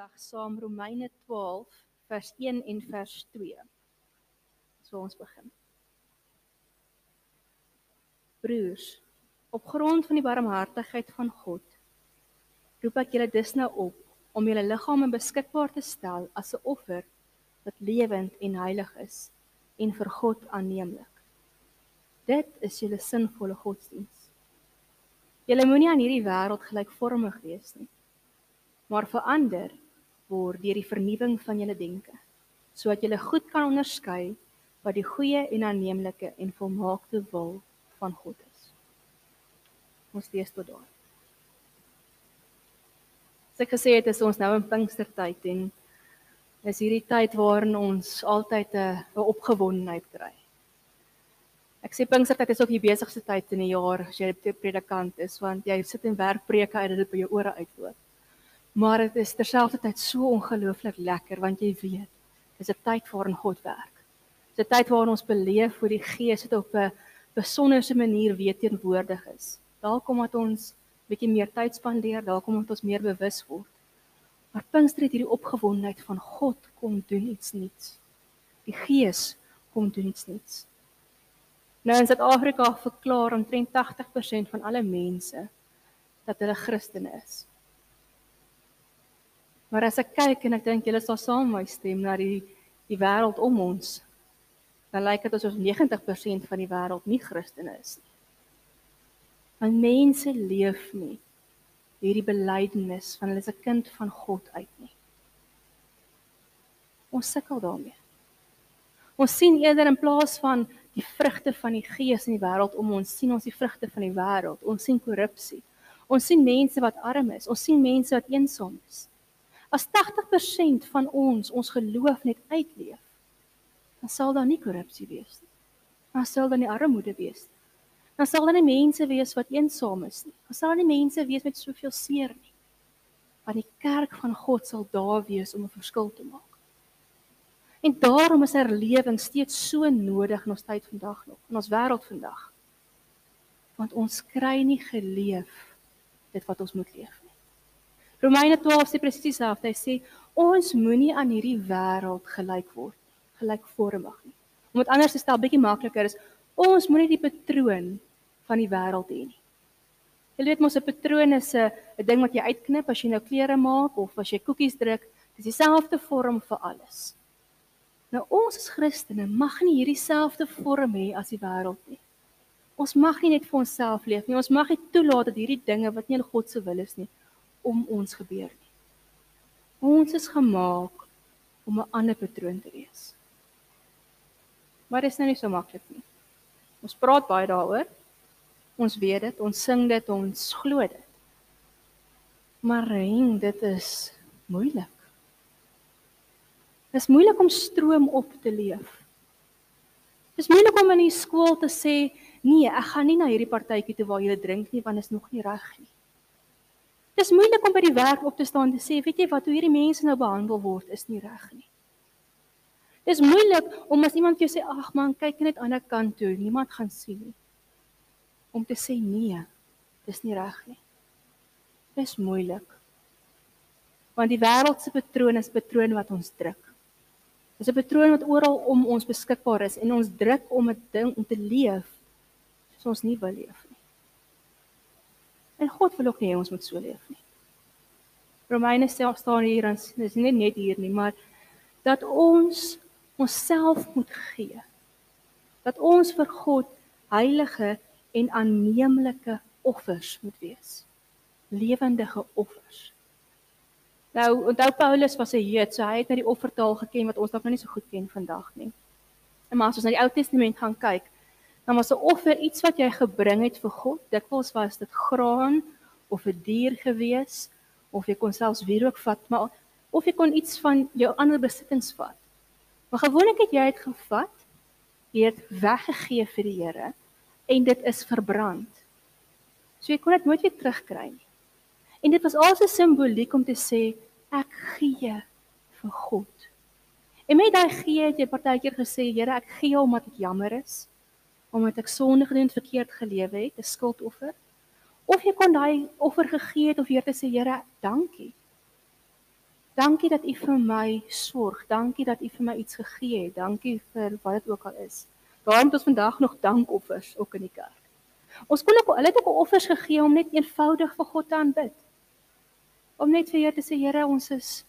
vandag saam Romeine 12 vers 1 en vers 2. So ons begin. Broers, op grond van die barmhartigheid van God, roep ek julle dus nou op om julle liggame beskikbaar te stel as 'n offer wat lewend en heilig is en vir God aanneemlik. Dit is julle sinvolle godsdiens. Julle moenie aan hierdie wêreld gelykvormig wees nie, maar verander word deur die vernuwing van julle denke, sodat julle goed kan onderskei wat die goeie en aanneemlike en volmaakte wil van God is. Ons lees tot daar. Sy gesê het is ons nou in Pinkstertyd en is hierdie tyd waarin ons altyd 'n opgewondenheid kry. Ek sê Pinkstertyd is ook die besigste tyd in die jaar as jy 'n predikant is want jy sit en werk preke uit dit by jou ore uitloop. Maar dit is terselfdertyd so ongelooflik lekker want jy weet, dis 'n tyd waarin God werk. Dis 'n tyd waarin ons beleef hoe die Gees dit op 'n besonderse manier weer teenwoordig is. Dalk omdat ons bietjie meer tyd spandeer, dalk omdat ons meer bewus word. Maar Pinkster het hierdie opgewondenheid van God kom doen iets nuuts. Die Gees kom doen iets nuuts. Nou in Suid-Afrika verklaar omtrent 80% van alle mense dat hulle Christene is. Maar as ek kyk en ek dink julle sal saam my stem na die die wêreld om ons, dan lyk dit asof 90% van die wêreld nie Christene is nie. Want mense leef nie hierdie belydenis van hulle is 'n kind van God uit nie. Ons sukkel daarmee. Ons sien eerder in plaas van die vrugte van die gees in die wêreld om ons sien ons die vrugte van die wêreld. Ons sien korrupsie. Ons sien mense wat arm is. Ons sien mense wat eensaam is. As 80% van ons ons geloof net uitleef, dan sal daar nie korrupsie wees nie. Dan sal daar nie armoede wees nie. Dan sal daar nie mense wees wat eensaam is nie. Dan sal daar nie mense wees met soveel seer nie. Want die kerk van God sal daar wees om 'n verskil te maak. En daarom is herlewing steeds so nodig in ons tyd vandag nog, in ons wêreld vandag. Want ons kry nie geleef dit wat ons moet leef. Romeine 12 sê presies dieselfde. Hy sê ons moenie aan hierdie wêreld gelyk word, gelykvormig nie. Om dit anders te stel bietjie makliker is, ons moenie die patroon van die wêreld hê nie. Jy weet mos 'n patroon is 'n 'n ding wat jy uitknip as jy nou klere maak of as jy koekies druk, dis dieselfde vorm vir alles. Nou ons as Christene mag nie hierdie selfde vorm hê as die wêreld nie. Ons mag nie net vir onsself leef nie. Ons mag nie toelaat dat hierdie dinge wat nie in God se wil is nie, om ons gebeur nie. Ons is gemaak om 'n ander patroon te wees. Maar dit is nou nie so maklik nie. Ons praat baie daaroor. Ons weet dit, ons sing dit, ons glo dit. Maar ring, dit is moeilik. Dit is moeilik om stroom op te leef. Dit is moeilik om in die skool te sê, nee, ek gaan nie na hierdie partytjie toe waar jy drink nie want dit is nog nie reg nie. Dis moeilik om by die werk op te staan en te sê, weet jy wat, hoe hierdie mense nou behandel word is nie reg nie. Dis moeilik om as iemand jou sê, ag man, kyk net aan die ander kant toe, niemand gaan sien nie. Om te sê nee, dis nie reg nie. Dis moeilik. Want die wêreld se patroon is patroon wat ons druk. Dis 'n patroon wat oral om ons beskikbaar is en ons druk om 'n ding om te leef soos ons nie wil leef nie. En God wil ook nie hê ons moet so leef nie. Romeine self staan hier en dis nie net hier nie, maar dat ons onsself moet gee. Dat ons vir God heilige en aanneemlike offers moet wees. Lewendige offers. Nou, onthou Paulus was 'n Jood, so hy het net die offertaal geken wat ons dalk nou nie so goed ken vandag nie. En maar as ons na die Ou Testament gaan kyk, dan was 'n offer iets wat jy gebring het vir God. Dikwels was dit graan of 'n dier gewees of jy kon selfs wierook vat, maar of jy kon iets van jou ander besittings vat. Maar gewoonlik het jy dit gevat, jy het weggegee vir die Here en dit is verbrand. So jy kon dit nooit weer terugkry nie. En dit was also simboliek om te sê ek gee vir God. En met daai gee het jy partykeer gesê Here, ek gee omdat ek jammer is omdat ek sonde gedoen het, verkeerd gelewe het, 'n skuldoffer. Of jy kon daai offer gegee het of weer te sê Here, dankie. Dankie dat U vir my sorg. Dankie dat U vir my iets gegee het. Dankie vir wat dit ook al is. Daarom het ons vandag nog dankoffers ook in die kerk. Ons kon ook hulle het ook offers gegee om net eenvoudig vir God te aanbid. Om net vir Here te sê Here, ons is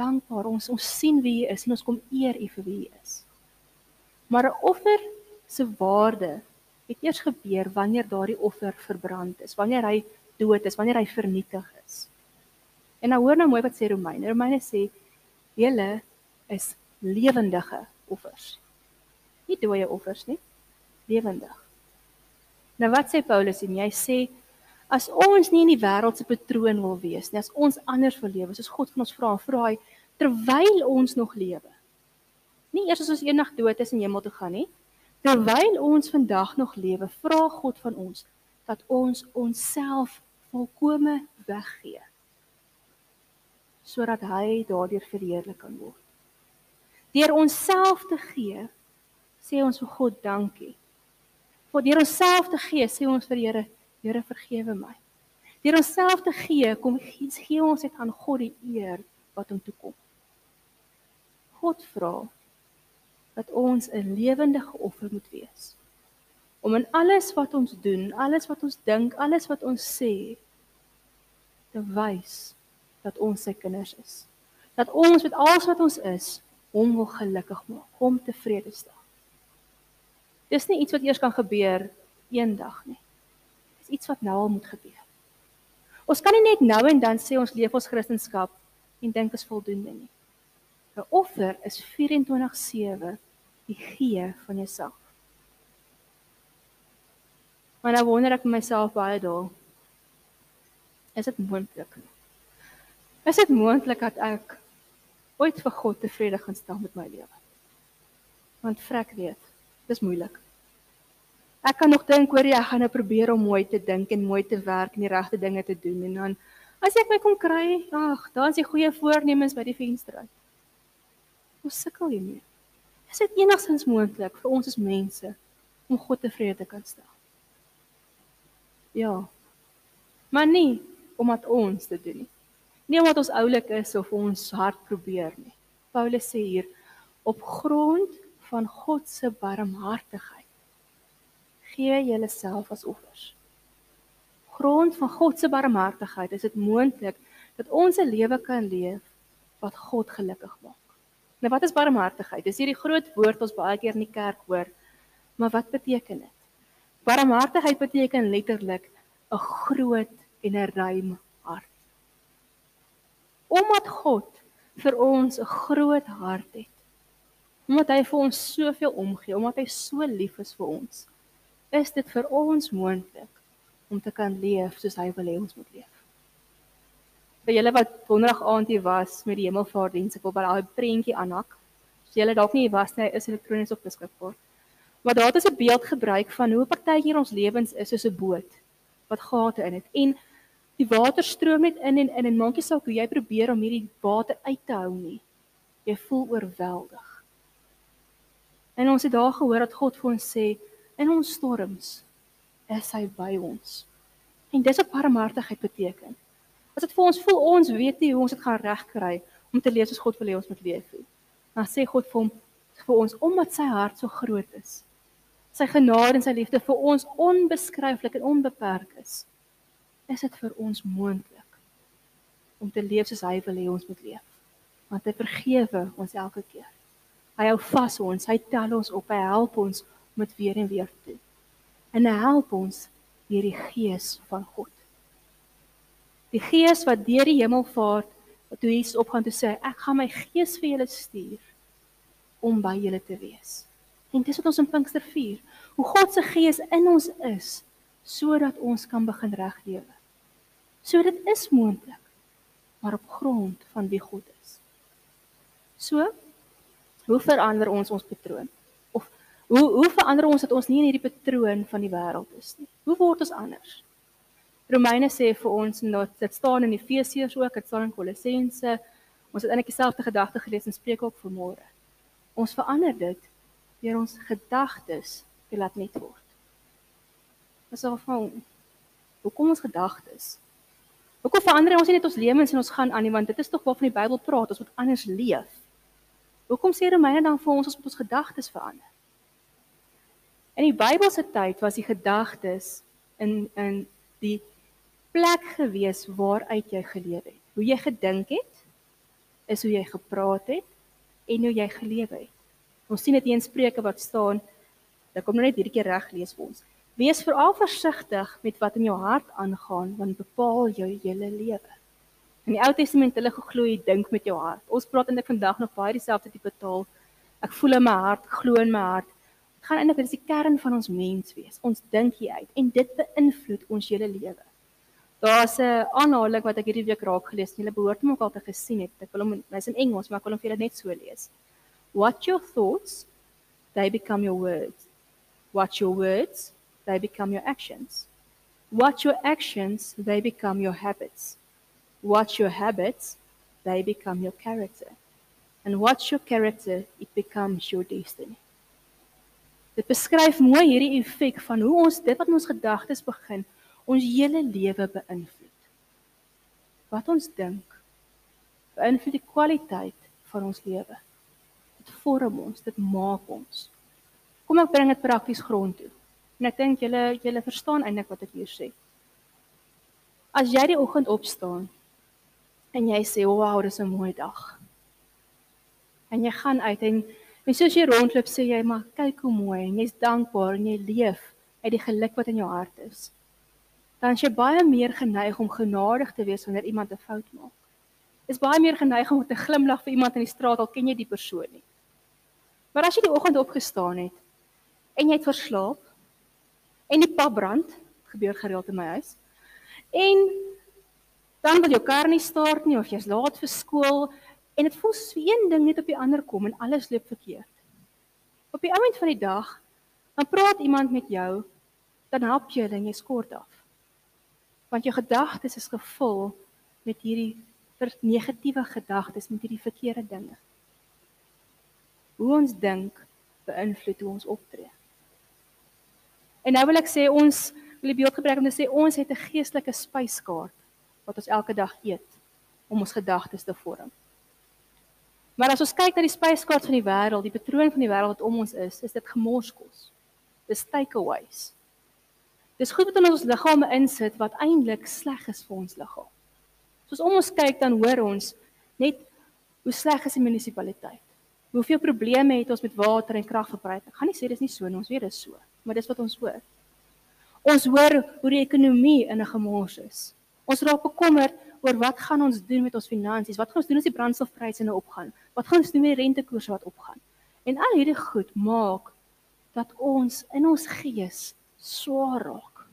dankbaar. Ons ons sien wie U is en ons kom eer U vir wie U is. Maar 'n offer se waarde het eers gebeur wanneer daardie offer verbrand is, wanneer hy dood is, wanneer hy vernietig is. En nou hoor nou mooi wat sê Romeine. Romeine sê julle is lewendige offers. Nie dooie offers nie, lewendig. Nou wat sê Paulus en hy sê as ons nie in die wêreld se patroon wil wees nie, as ons anders wil lewe, soos God van ons vra, vra hy terwyl ons nog lewe. Nie eers as ons eendag dood is en hemel toe gaan nie, terwyl ons vandag nog lewe, vra God van ons dat ons onsself volkome weggee sodat hy daardeur verheerlik kan word. Deur onsself te gee, sê ons vir God dankie. Vir deur onsself te gee, sê ons vir Here, Here vergewe my. Deur onsself te gee, kom gee ons dit aan God die eer wat hom toe kom. God vra dat ons 'n lewendige offer moet wees. Om in alles wat ons doen, alles wat ons dink, alles wat ons sê te wys dat ons sy kinders is. Dat ons met alles wat ons is, hom wil gelukkig maak, hom tevrede stel. Dis nie iets wat eers kan gebeur eendag nie. Dis iets wat nou al moet gebeur. Ons kan nie net nou en dan sê ons leef ons Christendom en dink is voldoende nie. 'n Offer is 24/7 die gee van jouself. Maar nou wonder ek myself baie daal. Is dit moontlik? Is dit moontlik dat ek ooit vir God tevrede gaan stel met my lewe? Want vrek weet, dis moeilik. Ek kan nog dink oor jy gaan nou probeer om mooi te dink en mooi te werk en die regte dinge te doen en dan as ek my kom kry, ag, dan is die goeie voornemens by die venster uit. Ons sukkel hiermee. Is dit enigstens moontlik vir ons as mense om God tevrede te kan stel? Ja. Maar nie omdat ons dit doen nie. Nie omdat ons oulik is of ons hard probeer nie. Paulus sê hier op grond van God se barmhartigheid gee julleself as offers. Grond van God se barmhartigheid is dit moontlik dat ons 'n lewe kan leef wat God gelukkig maak. Nou wat is barmhartigheid? Dis hierdie groot woord ons baie keer in die kerk hoor. Maar wat beteken dit? Barmhartigheid beteken letterlik 'n groot en 'n ruim hart. Omdat God vir ons 'n groot hart het. Omdat hy vir ons soveel omgee, omdat hy so lief is vir ons, is dit vir ons moontlik om te kan leef soos hy wil hê ons moet leef vir julle wat donderdag aand hier was met die hemelvaartdiens, ek wil by daai prentjie aanhak. As julle dalk nie was nie, is elektronies op beskikbaar. Maar daar het ons 'n beeld gebruik van hoe partykeer ons lewens is soos 'n boot wat gate in het en die water stroom net in en in en maak nie saak hoe jy probeer om hierdie water uit te hou nie. Jy voel oorweldig. En ons het daar gehoor dat God vir ons sê in ons storms is hy by ons. En dis wat barmhartigheid beteken. As dit vir ons voel ons weet nie hoe ons dit gaan regkry om te leef soos God wil hê ons moet leef nie. Dan sê God vir hom vir ons omdat sy hart so groot is. Sy genade en sy liefde vir ons onbeskryflik en onbeperk is. Is dit vir ons moontlik om te leef soos hy wil hê ons moet leef? Want hy vergewe ons elke keer. Hy hou vas ons, hy tel ons op, hy help ons om dit weer en weer te doen. En hy help ons deur die gees van God. Die Gees wat deur die hemelvaart wat toe Jesus opgaan toe sê ek gaan my Gees vir julle stuur om by julle te wees. En dis wat ons in Pinkster vier, hoe God se Gees in ons is sodat ons kan begin reg lewe. So dit is moontlik, maar op grond van wie God is. So hoe verander ons ons patroon? Of hoe hoe verander ons dat ons nie in hierdie patroon van die wêreld is nie? Hoe word ons anders? Romeine sê vir ons en dit staan in Efesiërs ook, dit staan in Kolossense. Ons het eintlik dieselfde gedagte gelees in Spreuke ook vanmôre. Ons verander dit deur ons gedagtes te laat net word. Dis al van hoe kom ons gedagtes? Hoekom verander ons nie net ons lewens en ons gaan aan nie want dit is tog waarvan die Bybel praat, ons moet anders leef. Hoekom sê Romeine dan vir ons ons moet ons gedagtes verander? In die Bybelse tyd was die gedagtes in in die plek gewees waaruit jy geleef het. Hoe jy gedink het is hoe jy gepraat het en hoe jy geleef het. Ons sien dit in Spreuke wat staan. Ek kom nou net hierdie keer reg lees vir ons. Wees veral versigtig met wat in jou hart aangaan want bepaal jou hele lewe. In die Ou Testament hulle geglo jy dink met jou hart. Ons praat eintlik vandag nog baie dieselfde tipe taal. Ek voel in my hart, glo in my hart. Dit gaan eintlik oor die kern van ons mens wees. Ons dink hier uit en dit beïnvloed ons hele lewe. Daar's 'n aanhaling wat ek hierdie week raak gelees het. Julle behoort hom ook al te gesien het. Ek wil hom hy's in Engels, maar ek wil hom vir julle net so lees. What your thoughts, they become your words. What your words, they become your actions. What your actions, they become your habits. What your habits, they become your character. And what your character, it becomes your destiny. Dit beskryf mooi hierdie effek van hoe ons dit wat ons gedagtes begin ons hele lewe beïnvloed. Wat ons dink beïnvloed die kwaliteit van ons lewe. Dit vorm ons, dit maak ons. Kom ek bring dit prakties grond toe. En ek dink julle julle verstaan eintlik wat ek hier sê. As jy die oggend opstaan en jy sê, "Wow, dis 'n mooi dag." En jy gaan uit en en soos jy rondloop sê jy, "Maar kyk hoe mooi en jy's dankbaar en jy leef uit die geluk wat in jou hart is." Dan is jy baie meer geneig om genadig te wees wanneer iemand 'n fout maak. Is baie meer geneig om te glimlag vir iemand in die straat al ken jy die persoon nie. Maar as jy die oggend opgestaan het en jy het verslaap en die pap brand, gebeur gereeld in my huis. En dan wil jou kar nie start nie of jy's laat vir skool en dit voel so een ding net op die ander kom en alles loop verkeerd. Op die oomblik van die dag dan praat iemand met jou, dan help jy hulle en jy skort af. Want jou gedagtes is gevul met hierdie negatiewe gedagtes, met hierdie verkeerde dinge. Hoe ons dink beïnvloed hoe ons optree. En nou wil ek sê ons wil die beeld gebruik om te sê ons het 'n geestelike spyskaart wat ons elke dag eet om ons gedagtes te vorm. Maar as ons kyk na die spyskaart van die wêreld, die patroon van die wêreld wat om ons is, is dit gemorskos. Dis takeaways. Dis goed wat in ons liggame insit wat eintlik sleg is vir ons liggaam. Soos om ons kyk dan hoor ons net hoe sleg is die munisipaliteit. Hoeveel probleme het ons met water en kragverbruik? Ek gaan nie sê dis nie so nie, ons weet dis so maar dis wat ons hoor. Ons hoor hoe die ekonomie in 'n gemors is. Ons raak bekommerd oor wat gaan ons doen met ons finansies? Wat gaan ons doen as die brandstofpryse nou opgaan? Wat gaan ons doen met die rentekoerse wat opgaan? En al hierdie goed maak dat ons in ons gees swaar raak.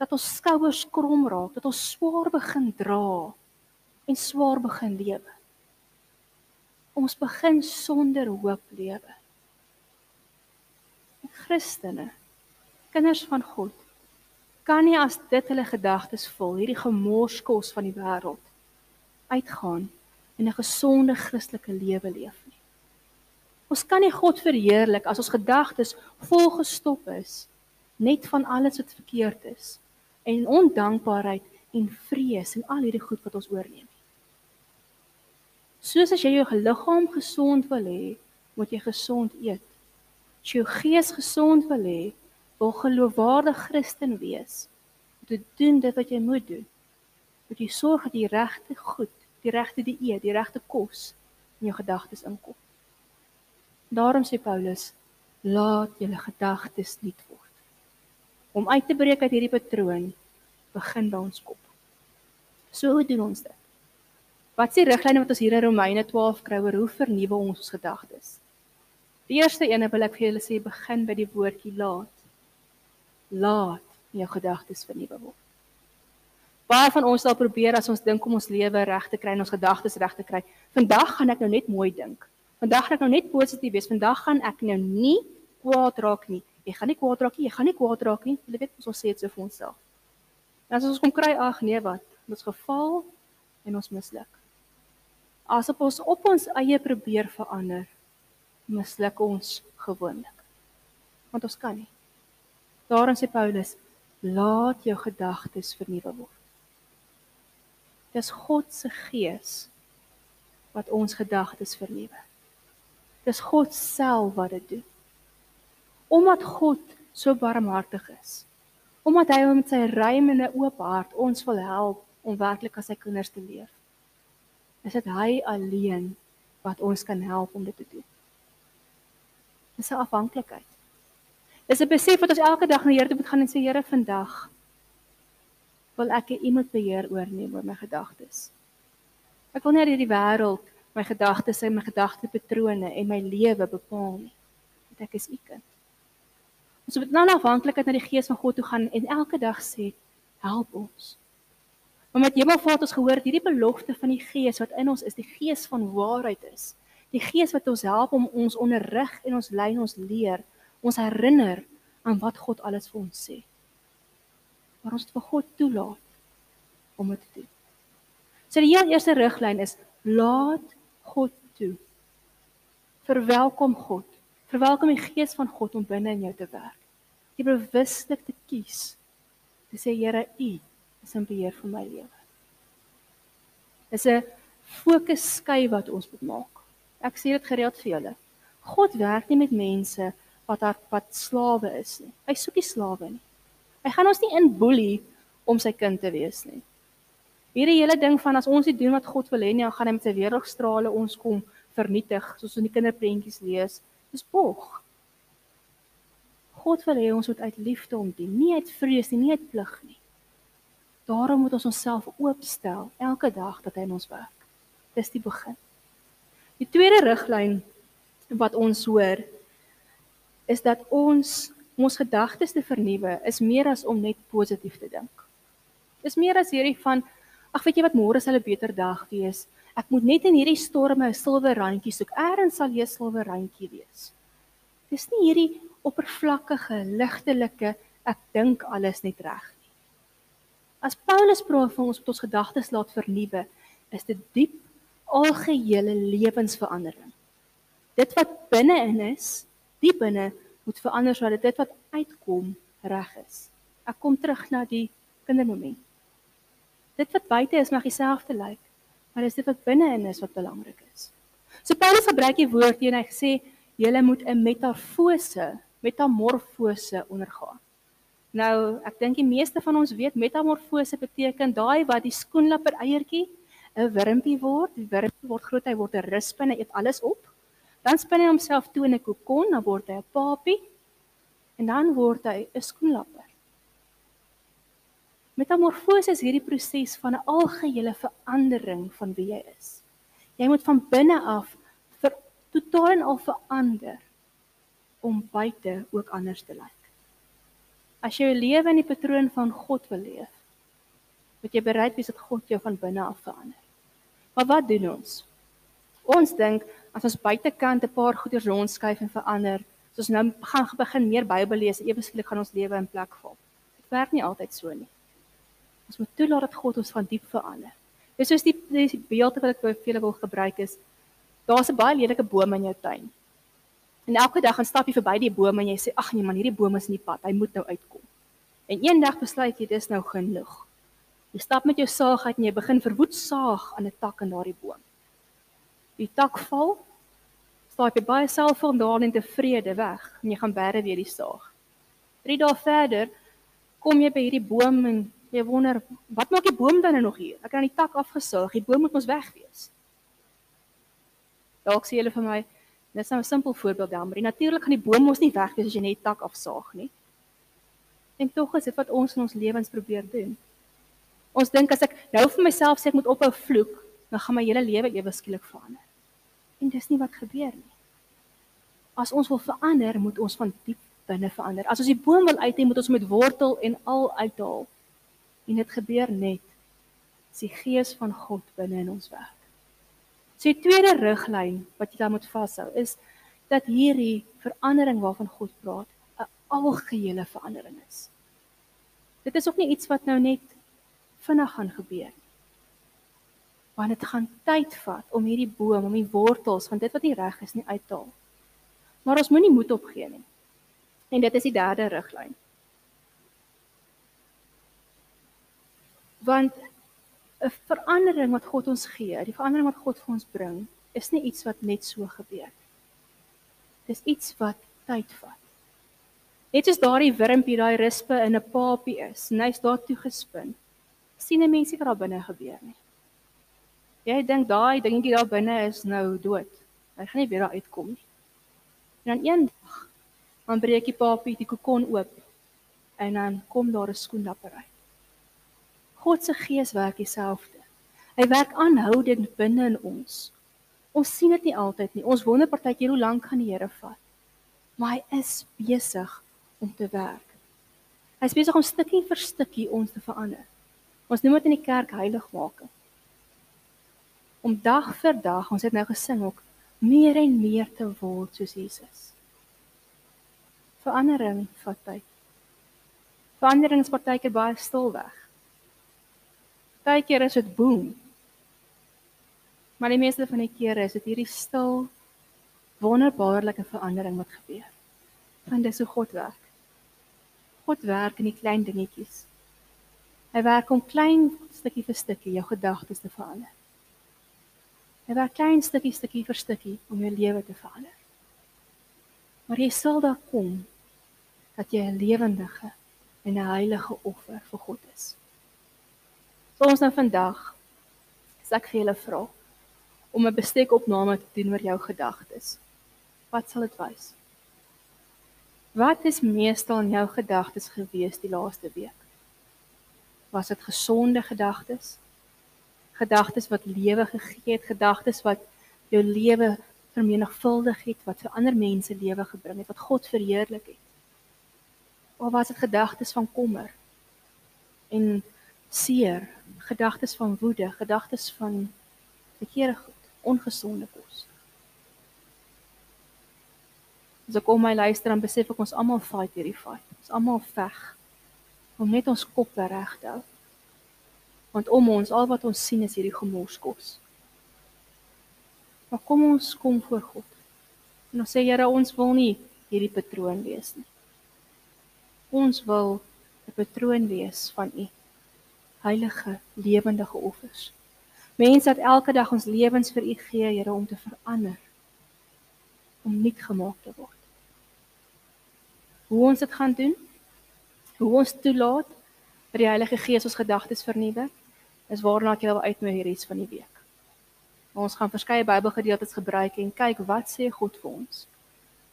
Dat ons skouers krom raak, dat ons swaar begin dra en swaar begin lewe. Ons begin sonder hoop lewe. Christene, kinders van God, kan nie as dit hulle gedagtes vol, hierdie gemorskos van die wêreld uitgaan en 'n gesonde Christelike lewe leef nie. Ons kan nie God verheerlik as ons gedagtes vol gestop is net van alles wat verkeerd is en ondankbaarheid en vrees en al hierdie goed wat ons oorneem. Soos as jy jou liggaam gesond wil hê, moet jy gesond eet. As jy jou gees gesond wil hê, wil geloofwaardige Christen wees, moet jy doen dit wat jy moet doen. Moet jy sorg dat die regte goed, die regte dieet, die regte kos in jou gedagtes inkom. Daarom sê Paulus, laat julle gedagtes nuut word. Om uit te breek uit hierdie patroon, begin by ons kop. So hoe doen ons dit? Wat is die riglyne wat ons hier in Romeine 12 kry oor hoe vernuwe ons ons gedagtes? Die eerste ene wil ek vir julle sê begin by die woordjie laat. Laat jou gedagtes vernuwe word. Baie van ons sal probeer as ons dink om ons lewe reg te kry en ons gedagtes reg te kry. Vandag gaan ek nou net mooi dink. Vandag gaan ek nou net positief wees. Vandag gaan ek nou nie kwaad raak nie. Jy gaan nie kwaad raak nie. Jy gaan nie kwaad raak nie. Jy weet ons sê dit so vir onsself. En as ons kom kry ag nee wat, ons geval en ons misluk. Asof ons op ons eie probeer verander misluk ons gewoonlik. Want ons kan nie. Daarom sê Paulus, laat jou gedagtes vernuwe word. Dis God se gees wat ons gedagtes vernuwe. Dis God self wat dit doen. Omdat God so barmhartig is. Omdat hy met sy ruim en 'n oop hart ons wil help om werklik as sy kinders te leef. Is dit hy alleen wat ons kan help om dit te doen? Dis 'n afhanklikheid. Dis 'n besef wat ons elke dag na die Here toe moet gaan en sê Here, vandag wil ek iemand beheer oorneem oor my gedagtes. Ek wil nie hê die wêreld my gedagtes en my gedagtepatrone en my lewe bepaal nie. Want ek is u kind. Ons moet nou afhanklikheid na die gees van God toe gaan en elke dag sê, help ons. Omdat Hemelvader ons gehoor hierdie belofte van die gees wat in ons is, die gees van waarheid is. Die gees wat ons help om ons onderrig en ons lei en ons leer, ons herinner aan wat God alles vir ons sê. Maar ons moet vir God toelaat om dit te doen. So die heel eerste riglyn is laat God toe. Verwelkom God. Verwelkom die gees van God om binne in jou te werk. Jy bewuslik te kies. Te sê Here, U is in beheer van my lewe. Dis 'n fokus skui wat ons moet maak. Ek sê dit gereeld vir julle. God werk nie met mense wat haar wat slawe is nie. Hy soek nie slawe nie. Hy gaan ons nie inboelie om sy kind te wees nie. Hierdie hele ding van as ons nie doen wat God wil hê nie, dan gaan hy met sy weerligstrale ons kom vernietig, soos in die kinderprentjies lees. Dis bog. God wil hê ons moet uit liefde hom dien, nie uit vrees nie, nie uit plig nie. Daarom moet ons onsself oopstel elke dag dat hy in ons werk. Dis die begin. Die tweede riglyn wat ons hoor is dat ons ons gedagtes te vernuwe is meer as om net positief te dink. Dis meer as hierdie van Ag weet jy wat môre sal 'n beter dag wees. Ek moet net in hierdie storme 'n silwer randjie soek. Eers sal jy 'n silwer randjie wees. Dis nie hierdie oppervlakkige, ligtelike ek dink alles net reg nie. As Paulus praat van ons moet ons gedagtes laat vernuwe, is dit diep algehele lewensverandering. Dit wat binne-in is, diep binne moet verander sodat dit wat uitkom reg is. Ek kom terug na die kindermoment. Dit wat buite is mag dieselfde lyk, maar dis dit wat binne-in is wat belangrik is. So Paulus gebruik die woord hier en hy sê jy moet 'n metamorfose, metamorfose ondergaan. Nou, ek dink die meeste van ons weet metamorfose beteken daai wat die skoenlapper eiertjie 'n wurmpie word, die wurmpie word groot, hy word 'n rusbin, hy eet alles op. Dan spin hy homself toe in 'n kokon, dan word hy 'n papie en dan word hy 'n skoenlapper. Metamorfose is hierdie proses van 'n algehele verandering van wie jy is. Jy moet van binne af vir totaal en al verander om buite ook anders te lyk. As jy jou lewe in die patroon van God wil leef, moet jy bereid wees dat God jou van binne af verander. Maar wat doen ons? Ons dink as ons buitekant 'n paar goeders rondskuif en verander, soos nou gaan begin meer Bybel lees, ewe skielik gaan ons lewe in plek val. Dit werk nie altyd so nie. Ons moet toelaat dat God ons van diep verander. Dis soos die die beeld wat ek vir julle wil gebruik is. Daar's 'n baie lelike boom in jou tuin. En elke dag gaan stap jy verby die boom en jy sê ag nee man, hierdie boom is in die pad. Hy moet nou uitkom. En eendag besluit jy dis nou genoeg. Jy stap met jou saag uit en jy begin verwoed saag aan 'n tak in daardie boom. Die tak val. Stap jy baie selfvol daar en tevrede weg en jy gaan bære weer die saag. 3 dae verder kom jy by hierdie boom en Jy wonder, wat maak die boom dan nou nog hier? Ek het aan die tak afgesaag. Die boom moet mos weg wees. Dalk sê julle vir my, dit is nou 'n simpel voorbeeld dan, maar natuurlik gaan die boom mos nie weg wees as jy net die tak afsaag nie. En tog is dit wat ons in ons lewens probeer doen. Ons dink as ek nou vir myself sê ek moet ophou vloek, dan gaan my hele lewe ewe skielik verander. En dis nie wat gebeur nie. As ons wil verander, moet ons van diep binne verander. As ons die boom wil uithaal, moet ons met wortel en al uithaal en dit gebeur net as die gees van God binne in ons werk. So die tweede riglyn wat jy dan moet vashou is dat hierdie verandering waarvan God praat 'n algehele verandering is. Dit is ook nie iets wat nou net vinnig gaan gebeur nie. Want dit gaan tyd vat om hierdie boom, om die wortels van dit wat nie reg is nie uit te haal. Maar ons moenie moed opgee nie. En dit is die derde riglyn. Want 'n verandering wat God ons gee, die verandering wat God vir ons bring, is nie iets wat net so gebeur. Dis iets wat tyd vat. Net soos daardie wurmpie, daai rispe in 'n papie is, en hy's daar toe gespin. sien 'n mensie wat daar binne gebeur nie. Jy dink daai dingetjie daar binne is nou dood. Hy gaan nie weer daar uitkom nie. En dan eendag dan breek die papie die kokon oop en dan kom daar 'n skoenlapper uit. God se gees werk dieselfde. Hy werk aanhoudend binne in ons. Ons sien dit nie altyd nie. Ons wonder partykeer hoe lank gaan die Here vat. Maar hy is besig om te werk. Hy is besig om stukkie vir stukkie ons te verander. Ons noem dit in die kerk heiligmaking. Om dag vir dag, ons het nou gesing ook, meer en meer te word soos Jesus. Verandering vat tyd. Verandering is partykeer baie stil weg. Partykeer is dit boom. Maar die meeste van die kere is dit hierdie stil wonderbaarlike verandering wat gebeur. Want dis hoe God werk. God werk in die klein dingetjies. Hy werk om klein stukkie vir stukkie jou gedagtes te verander. Hy werk klein stukkie stukkie vir stukkie om jou lewe te verander. Maar jy sal daar kom dat jy 'n lewendige en 'n heilige offer vir God is. So ons nou vandag as ek vir julle vra om 'n bestekopname te doen oor jou gedagtes. Wat sal dit wys? Wat is meestal in jou gedagtes gewees die laaste week? Was dit gesonde gedagtes? Gedagtes wat lewe gegee het, gedagtes wat jou lewe vermenigvuldig het, wat vir ander mense lewe gebring het, wat God verheerlik het? Of was dit gedagtes van kommer en seer, gedagtes van woede, gedagtes van verkeerde goed, ongesonde kos? As ek kom my luister dan besef ek ons almal fight hierdie fight. Ons almal veg om net ons kop reg te hou. Want om ons al wat ons sien is hierdie gemorskos. Maar kom ons kom voor God. En ons sê Here, ons wil nie hierdie patroon wees nie. Ons wil 'n patroon wees van U heilige lewendige offers. Mense wat elke dag ons lewens vir U gee, Here, om te verander om nuut gemaak te word hoe ons dit gaan doen, hoe ons toelaat dat die Heilige Gees ons gedagtes vernuwe, is waarna ek wil uitnooi hierdie res van die week. Ons gaan verskeie Bybelgedeeltes gebruik en kyk wat sê God vir ons.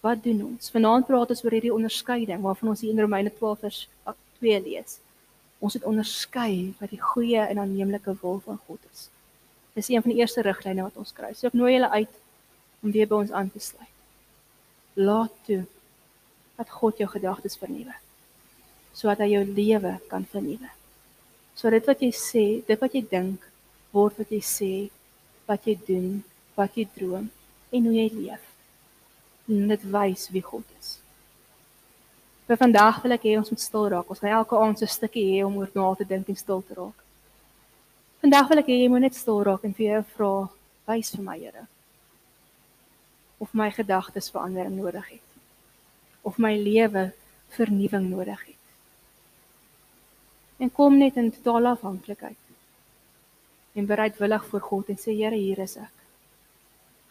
Wat doen ons? Vanaand praat ons oor hierdie onderskeiding waarvan ons hier in Romeine 12 vers 2 lees. Ons het onderskei wat die goeie en aanneemlike wil van God is. Dis een van die eerste riglyne wat ons kry. So ek nooi julle uit om weer by ons aan te sluit. Laat toe dat God jou gedagtes vernuwe. Sodat hy jou lewe kan vernuwe. So dit wat jy sê, dit wat jy dink, word wat jy sê, wat jy doen, wat jy droom en hoe jy leef. En dit wys wie God is. Vir vandag wil ek hê ons moet stil raak. Ons gaan elke aand so 'n stukkie hê om oor na te dink en stil te raak. Vandag wil ek hê jy moet net stil raak en vir jou vra, wys vir my, Here, of my gedagtes verandering nodig het of my lewe vernuwing nodig het. En kom net in totale afhanklikheid. En bereidwillig voor God en sê Here, hier is ek.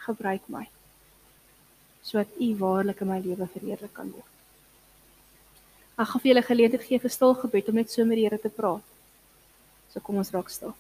Gebruik my sodat U waarlik in my lewe verheerlik kan word. Ek gaan vir julle geleentheid gee vir stil gebed om net so met die Here te praat. So kom ons raak stil.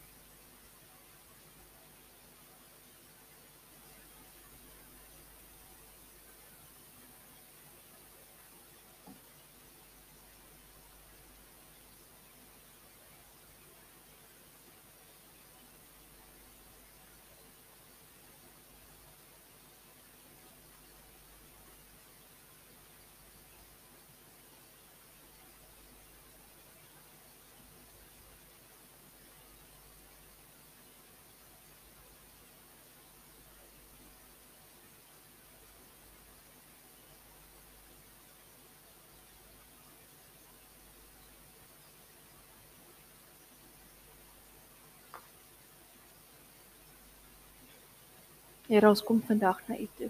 Here, ons kom vandag na U toe.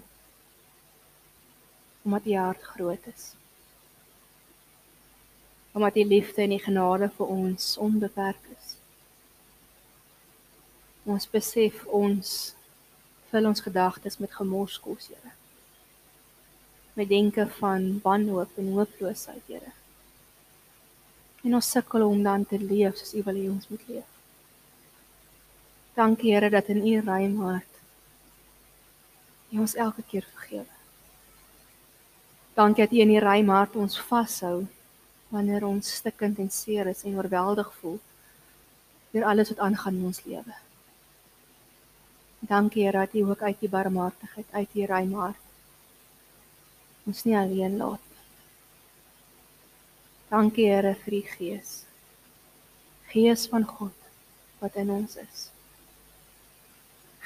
Omdat U hart groot is. Omdat U liefde en U genade vir ons onbeperk is. Ons besef ons vul ons gedagtes met gemors kos, Here. Met denke van wanhoop en hooploosheid, Here. En ons sukkel om dan te leef soos U wil hê ons moet leef. Dankie Here dat in U ruim hart U ons elke keer vergewe. Dankie dat U in U ruim hart ons vashou wanneer ons stikkend en seer is en oorweldig voel deur alles wat aangaan in ons lewe. Dankie Here dat U ook uit U barmhartigheid, uit U ruim hart ons nie alleen laat nie. Dankie Here vir die Gees. Gees van God wat in ons is.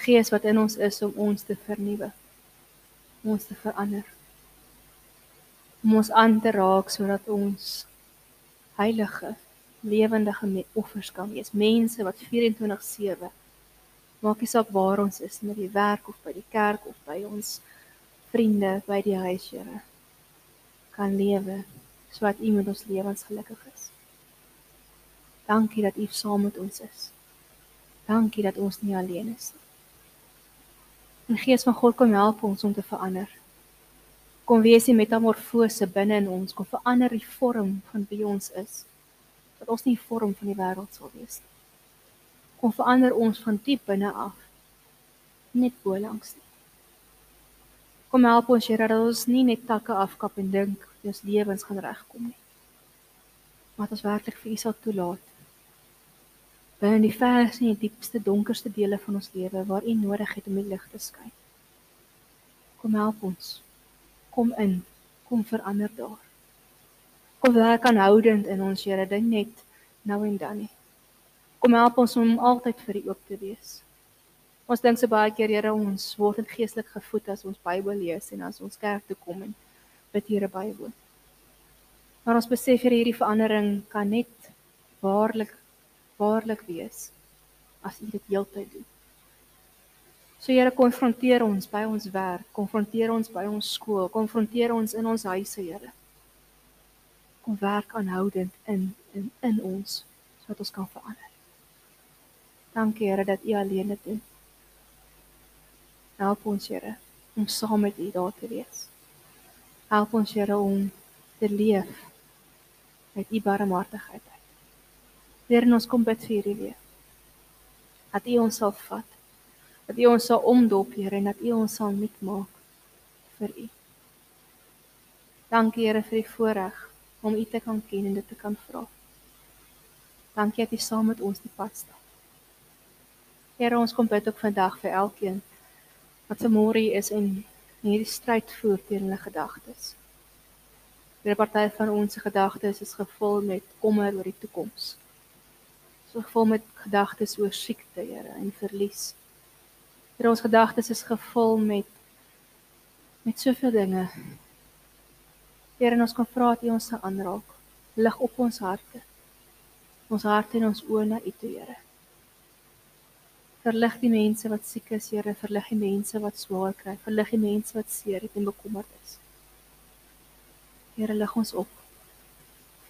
Gees wat in ons is om ons te vernuwe. Om ons te verander. Om ons aan te raak sodat ons heilige lewendige offers kan wees. Mense wat 24/7 maak nie saak waar ons is, met die werk of by die kerk of by ons vriende by die huis, Here, kan lewe sodat U met ons lewens gelukkig is. Dankie dat U saam met ons is. Dankie dat ons nie alleen is nie. Die Gees van God kom help ons om te verander. Kom wees die metamorfose binne in ons, kom verander die vorm van wie ons is dat ons nie vorm van die wêreld sal wees nie. Kom verander ons van diep binne af net bo langs nie. Kom help ons Here dat ons nie net takke afkap en dink ons lewens gaan regkom nie. Maar dat ons werklik vir U sal toelaat. Binne die verste en die diepste donkerste dele van ons lewe waar U nodig het om die lig te skyn. Kom help ons. Kom in. Kom verander daar. Kom werk aanhoudend in ons Here, dink net nou en dan nie. Kom help ons om altyd vir U oop te wees. Ons dink so baie keer Here, ons word in geestelik gevoed as ons Bybel lees en as ons kerk toe kom en bid Here bywoon. Maar ons besef hier hierdie verandering kan net waarlik waarlik wees as U dit heeltyd doen. So Here konfronteer ons by ons werk, konfronteer ons by ons skool, konfronteer ons in ons huise, Here kom werk aanhoudend in in in ons sodat ons kan verander. Dankie Here dat U alleen dit doen. Help ons Here om saam met U daar te wees. Help ons Here om te leef met U barmhartigheid. Here ons kom bid vir hierdie week. Dat U ons sal vat. Dat U ons sal omdop Here en dat U ons sal nuut maak vir U. Dankie Here vir die voorreg om U te kan ken en dit te kan vra. Dankie dat U saam met ons die pad stap. Here, ons kom bid ook vandag vir elkeen wat se môre is en hierdie stryd voer teen hulle gedagtes. Die party van ons gedagtes is gevul met kommer oor die toekoms. So gevul met gedagtes oor siekte, Here, en verlies. Here, ons gedagtes is gevul met met soveel dinge Here, ons kom vra dat U ons sal aanraak. Lig op ons harte. Ons harte en ons oë na U toe, Here. Verlig die mense wat siek is, Here, verlig die mense wat swaar kry, verlig die mense wat seer het en bekommerd is. Here, lig ons op.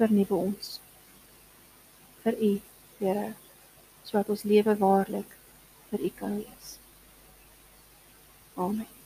Vernuwe ons. Vir U, Here, sodat ons lewe waarlik vir U kan wees. Amen.